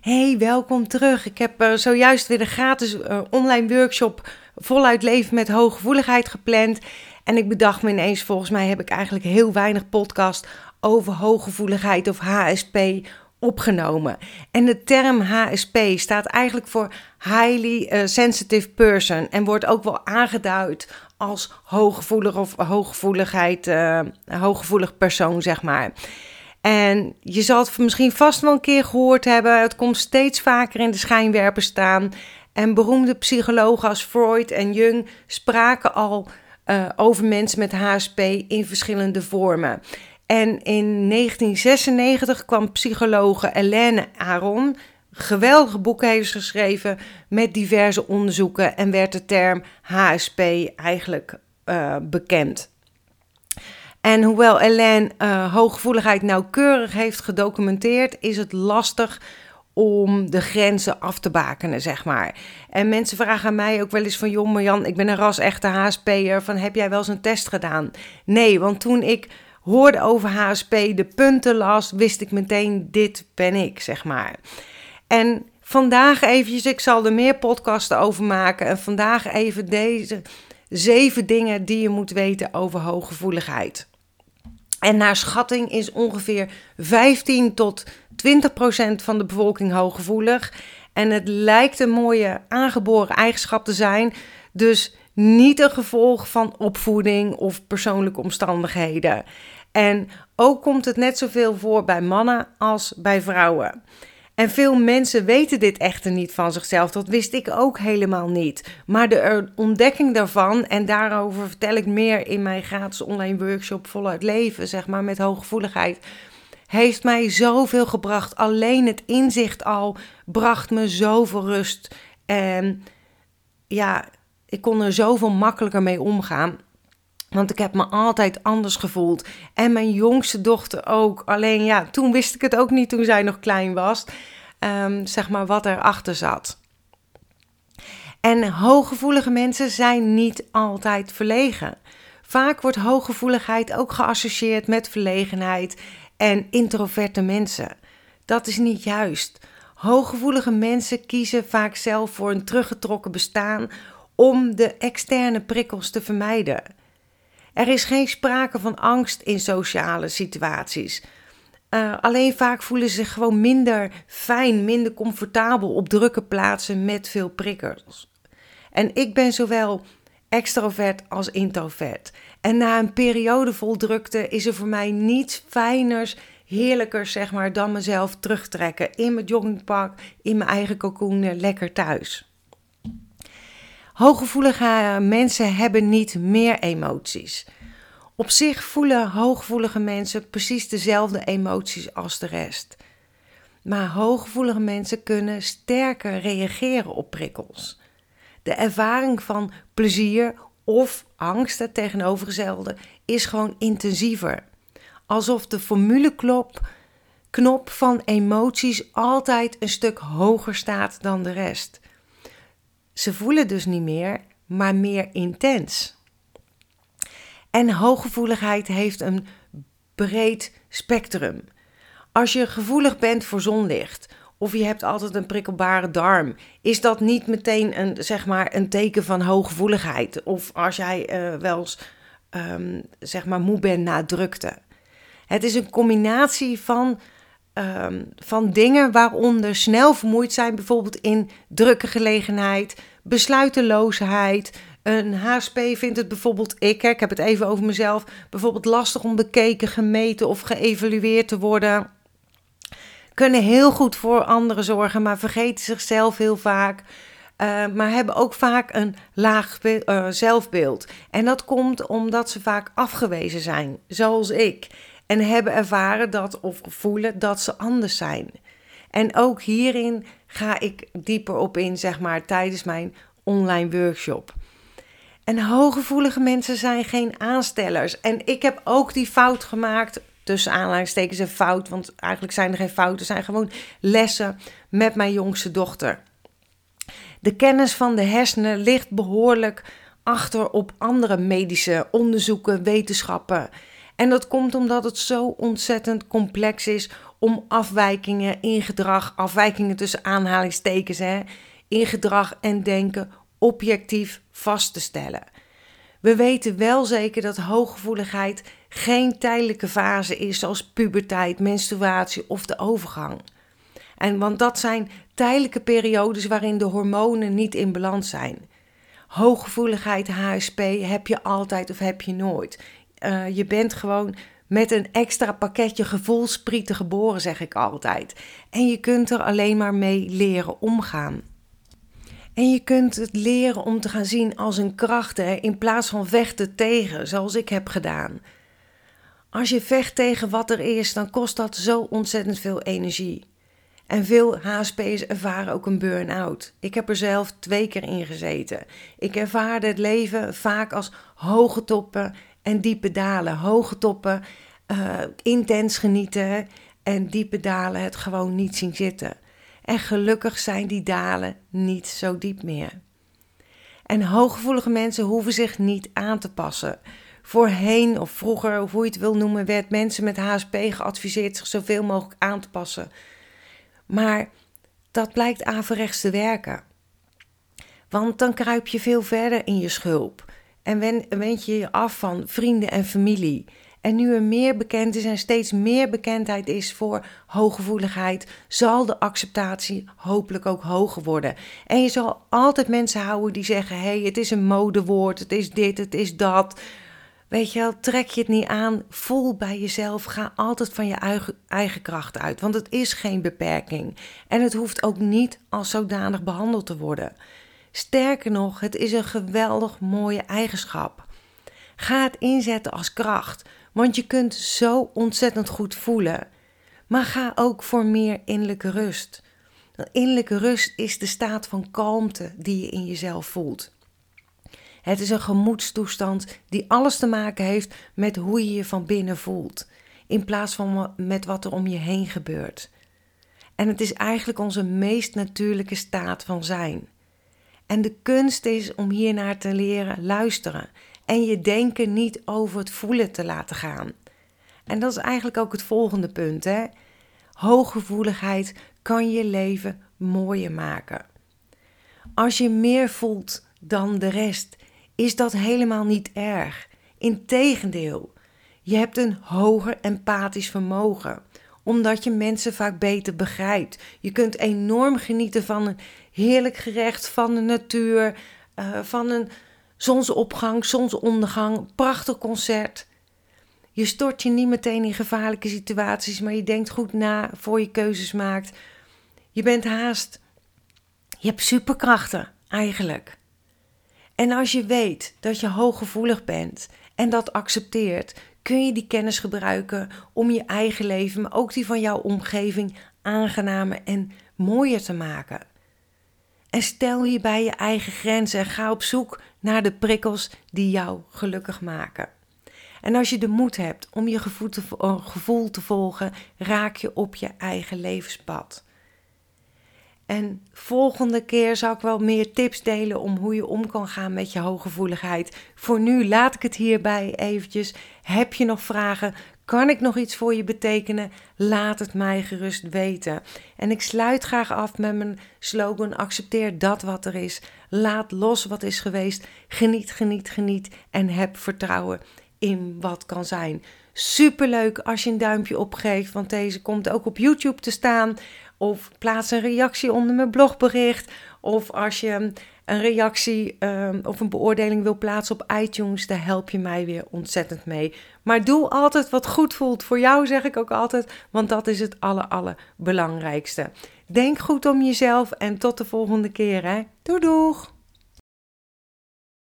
Hey, welkom terug. Ik heb uh, zojuist weer de gratis uh, online workshop voluit leven met hooggevoeligheid gepland. En ik bedacht me ineens, volgens mij heb ik eigenlijk heel weinig podcast over hooggevoeligheid of HSP opgenomen. En de term HSP staat eigenlijk voor Highly uh, Sensitive Person en wordt ook wel aangeduid als hooggevoelig of hooggevoeligheid, hooggevoelig persoon, zeg maar. En je zal het misschien vast wel een keer gehoord hebben. Het komt steeds vaker in de schijnwerper staan. En beroemde psychologen als Freud en Jung spraken al uh, over mensen met HSP in verschillende vormen. En in 1996 kwam psychologe Helene Aron, geweldige boeken heeft geschreven met diverse onderzoeken en werd de term HSP eigenlijk uh, bekend. En hoewel Elaine uh, hooggevoeligheid nauwkeurig heeft gedocumenteerd, is het lastig om de grenzen af te bakenen, zeg maar. En mensen vragen mij ook wel eens van... joh Marjan, ik ben een ras-echte HSP'er, van heb jij wel eens een test gedaan? Nee, want toen ik hoorde over HSP, de punten las, wist ik meteen, dit ben ik, zeg maar. En vandaag eventjes, ik zal er meer podcasten over maken... en vandaag even deze zeven dingen die je moet weten over hooggevoeligheid. En naar schatting is ongeveer 15 tot 20 procent van de bevolking hooggevoelig. En het lijkt een mooie aangeboren eigenschap te zijn. Dus niet een gevolg van opvoeding of persoonlijke omstandigheden. En ook komt het net zoveel voor bij mannen als bij vrouwen. En veel mensen weten dit echter niet van zichzelf. Dat wist ik ook helemaal niet. Maar de ontdekking daarvan, en daarover vertel ik meer in mijn gratis online workshop Voluit Leven, zeg maar met hooggevoeligheid, heeft mij zoveel gebracht. Alleen het inzicht al bracht me zoveel rust. En ja, ik kon er zoveel makkelijker mee omgaan. Want ik heb me altijd anders gevoeld. En mijn jongste dochter ook. Alleen ja, toen wist ik het ook niet toen zij nog klein was. Um, zeg maar wat erachter zat. En hooggevoelige mensen zijn niet altijd verlegen. Vaak wordt hooggevoeligheid ook geassocieerd met verlegenheid en introverte mensen. Dat is niet juist. Hooggevoelige mensen kiezen vaak zelf voor een teruggetrokken bestaan om de externe prikkels te vermijden. Er is geen sprake van angst in sociale situaties. Uh, alleen vaak voelen ze zich gewoon minder fijn, minder comfortabel op drukke plaatsen met veel prikkels. En ik ben zowel extrovert als introvert. En na een periode vol drukte is er voor mij niets fijners, heerlijker zeg maar, dan mezelf terugtrekken in mijn joggingpak, in mijn eigen cocoon, lekker thuis. Hooggevoelige mensen hebben niet meer emoties. Op zich voelen hooggevoelige mensen precies dezelfde emoties als de rest. Maar hooggevoelige mensen kunnen sterker reageren op prikkels. De ervaring van plezier of angst, het tegenovergestelde, is gewoon intensiever. Alsof de formuleknop knop van emoties altijd een stuk hoger staat dan de rest. Ze voelen dus niet meer, maar meer intens. En hooggevoeligheid heeft een breed spectrum. Als je gevoelig bent voor zonlicht of je hebt altijd een prikkelbare darm, is dat niet meteen een, zeg maar, een teken van hooggevoeligheid. Of als jij uh, wel eens um, zeg maar moe bent na drukte. Het is een combinatie van, um, van dingen waaronder snel vermoeid zijn, bijvoorbeeld in drukke gelegenheid, besluiteloosheid, een HSP vindt het bijvoorbeeld, ik, ik heb het even over mezelf, bijvoorbeeld lastig om bekeken, gemeten of geëvalueerd te worden. Kunnen heel goed voor anderen zorgen, maar vergeten zichzelf heel vaak. Uh, maar hebben ook vaak een laag uh, zelfbeeld. En dat komt omdat ze vaak afgewezen zijn, zoals ik. En hebben ervaren dat of voelen dat ze anders zijn. En ook hierin ga ik dieper op in, zeg maar, tijdens mijn online workshop. En hooggevoelige mensen zijn geen aanstellers. En ik heb ook die fout gemaakt. Tussen aanhalingstekens een fout, want eigenlijk zijn er geen fouten. zijn gewoon lessen met mijn jongste dochter. De kennis van de hersenen ligt behoorlijk achter op andere medische onderzoeken, wetenschappen. En dat komt omdat het zo ontzettend complex is om afwijkingen in gedrag, afwijkingen tussen aanhalingstekens, hè, in gedrag en denken objectief vast te stellen. We weten wel zeker dat hooggevoeligheid geen tijdelijke fase is zoals puberteit, menstruatie of de overgang. En want dat zijn tijdelijke periodes waarin de hormonen niet in balans zijn. Hooggevoeligheid, HSP, heb je altijd of heb je nooit. Uh, je bent gewoon met een extra pakketje gevoelsprieten geboren, zeg ik altijd. En je kunt er alleen maar mee leren omgaan. En je kunt het leren om te gaan zien als een kracht hè, in plaats van vechten tegen, zoals ik heb gedaan. Als je vecht tegen wat er is, dan kost dat zo ontzettend veel energie. En veel HSP'ers ervaren ook een burn-out. Ik heb er zelf twee keer in gezeten. Ik ervaarde het leven vaak als hoge toppen en diepe dalen. Hoge toppen, uh, intens genieten en diepe dalen het gewoon niet zien zitten. En gelukkig zijn die dalen niet zo diep meer. En hooggevoelige mensen hoeven zich niet aan te passen. Voorheen of vroeger, hoe je het wil noemen, werd mensen met HSP geadviseerd zich zoveel mogelijk aan te passen. Maar dat blijkt averechts te werken. Want dan kruip je veel verder in je schulp. En wend je je af van vrienden en familie. En nu er meer bekend is en steeds meer bekendheid is voor hooggevoeligheid, zal de acceptatie hopelijk ook hoger worden. En je zal altijd mensen houden die zeggen: hé, hey, het is een modewoord, het is dit, het is dat. Weet je wel, trek je het niet aan, voel bij jezelf, ga altijd van je eigen, eigen kracht uit, want het is geen beperking. En het hoeft ook niet als zodanig behandeld te worden. Sterker nog, het is een geweldig mooie eigenschap. Ga het inzetten als kracht, want je kunt zo ontzettend goed voelen. Maar ga ook voor meer innerlijke rust. Innerlijke rust is de staat van kalmte die je in jezelf voelt. Het is een gemoedstoestand die alles te maken heeft met hoe je je van binnen voelt, in plaats van met wat er om je heen gebeurt. En het is eigenlijk onze meest natuurlijke staat van zijn. En de kunst is om hiernaar te leren luisteren en je denken niet over het voelen te laten gaan. En dat is eigenlijk ook het volgende punt. Hè? Hooggevoeligheid kan je leven mooier maken. Als je meer voelt dan de rest, is dat helemaal niet erg. Integendeel, je hebt een hoger empathisch vermogen omdat je mensen vaak beter begrijpt. Je kunt enorm genieten van heerlijk gerecht, van de natuur, uh, van een zonsopgang, zonsondergang, prachtig concert. Je stort je niet meteen in gevaarlijke situaties, maar je denkt goed na voor je keuzes maakt. Je bent haast. Je hebt superkrachten, eigenlijk. En als je weet dat je hooggevoelig bent en dat accepteert, kun je die kennis gebruiken om je eigen leven, maar ook die van jouw omgeving, aangenamer en mooier te maken. En stel hierbij je eigen grenzen en ga op zoek naar de prikkels die jou gelukkig maken. En als je de moed hebt om je gevoel te, gevoel te volgen, raak je op je eigen levenspad. En volgende keer zal ik wel meer tips delen om hoe je om kan gaan met je hooggevoeligheid. Voor nu laat ik het hierbij eventjes. Heb je nog vragen? Kan ik nog iets voor je betekenen? Laat het mij gerust weten. En ik sluit graag af met mijn slogan: accepteer dat wat er is. Laat los wat is geweest. Geniet, geniet, geniet. En heb vertrouwen in wat kan zijn. Superleuk als je een duimpje opgeeft, want deze komt ook op YouTube te staan. Of plaats een reactie onder mijn blogbericht. Of als je een reactie um, of een beoordeling wil plaatsen op iTunes, daar help je mij weer ontzettend mee. Maar doe altijd wat goed voelt. Voor jou zeg ik ook altijd, want dat is het aller, allerbelangrijkste. Denk goed om jezelf en tot de volgende keer. Hè? Doei doeg!